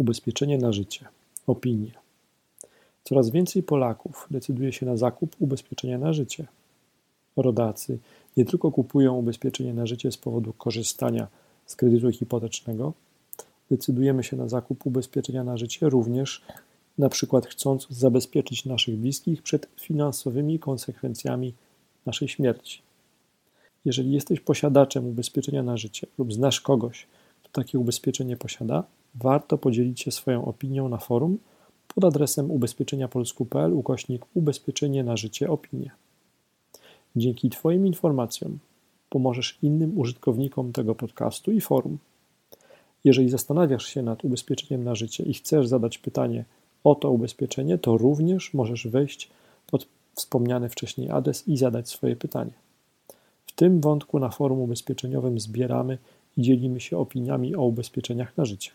Ubezpieczenie na życie. Opinie. Coraz więcej Polaków decyduje się na zakup ubezpieczenia na życie. Rodacy nie tylko kupują ubezpieczenie na życie z powodu korzystania z kredytu hipotecznego, decydujemy się na zakup ubezpieczenia na życie również na przykład chcąc zabezpieczyć naszych bliskich przed finansowymi konsekwencjami naszej śmierci. Jeżeli jesteś posiadaczem ubezpieczenia na życie lub znasz kogoś, takie ubezpieczenie posiada, warto podzielić się swoją opinią na forum pod adresem ubezpieczeniapolsku.pl ukośnik ubezpieczenie na życie opinie. Dzięki Twoim informacjom pomożesz innym użytkownikom tego podcastu i forum. Jeżeli zastanawiasz się nad ubezpieczeniem na życie i chcesz zadać pytanie o to ubezpieczenie, to również możesz wejść pod wspomniany wcześniej adres i zadać swoje pytanie. W tym wątku na forum ubezpieczeniowym zbieramy i dzielimy się opiniami o ubezpieczeniach na życie.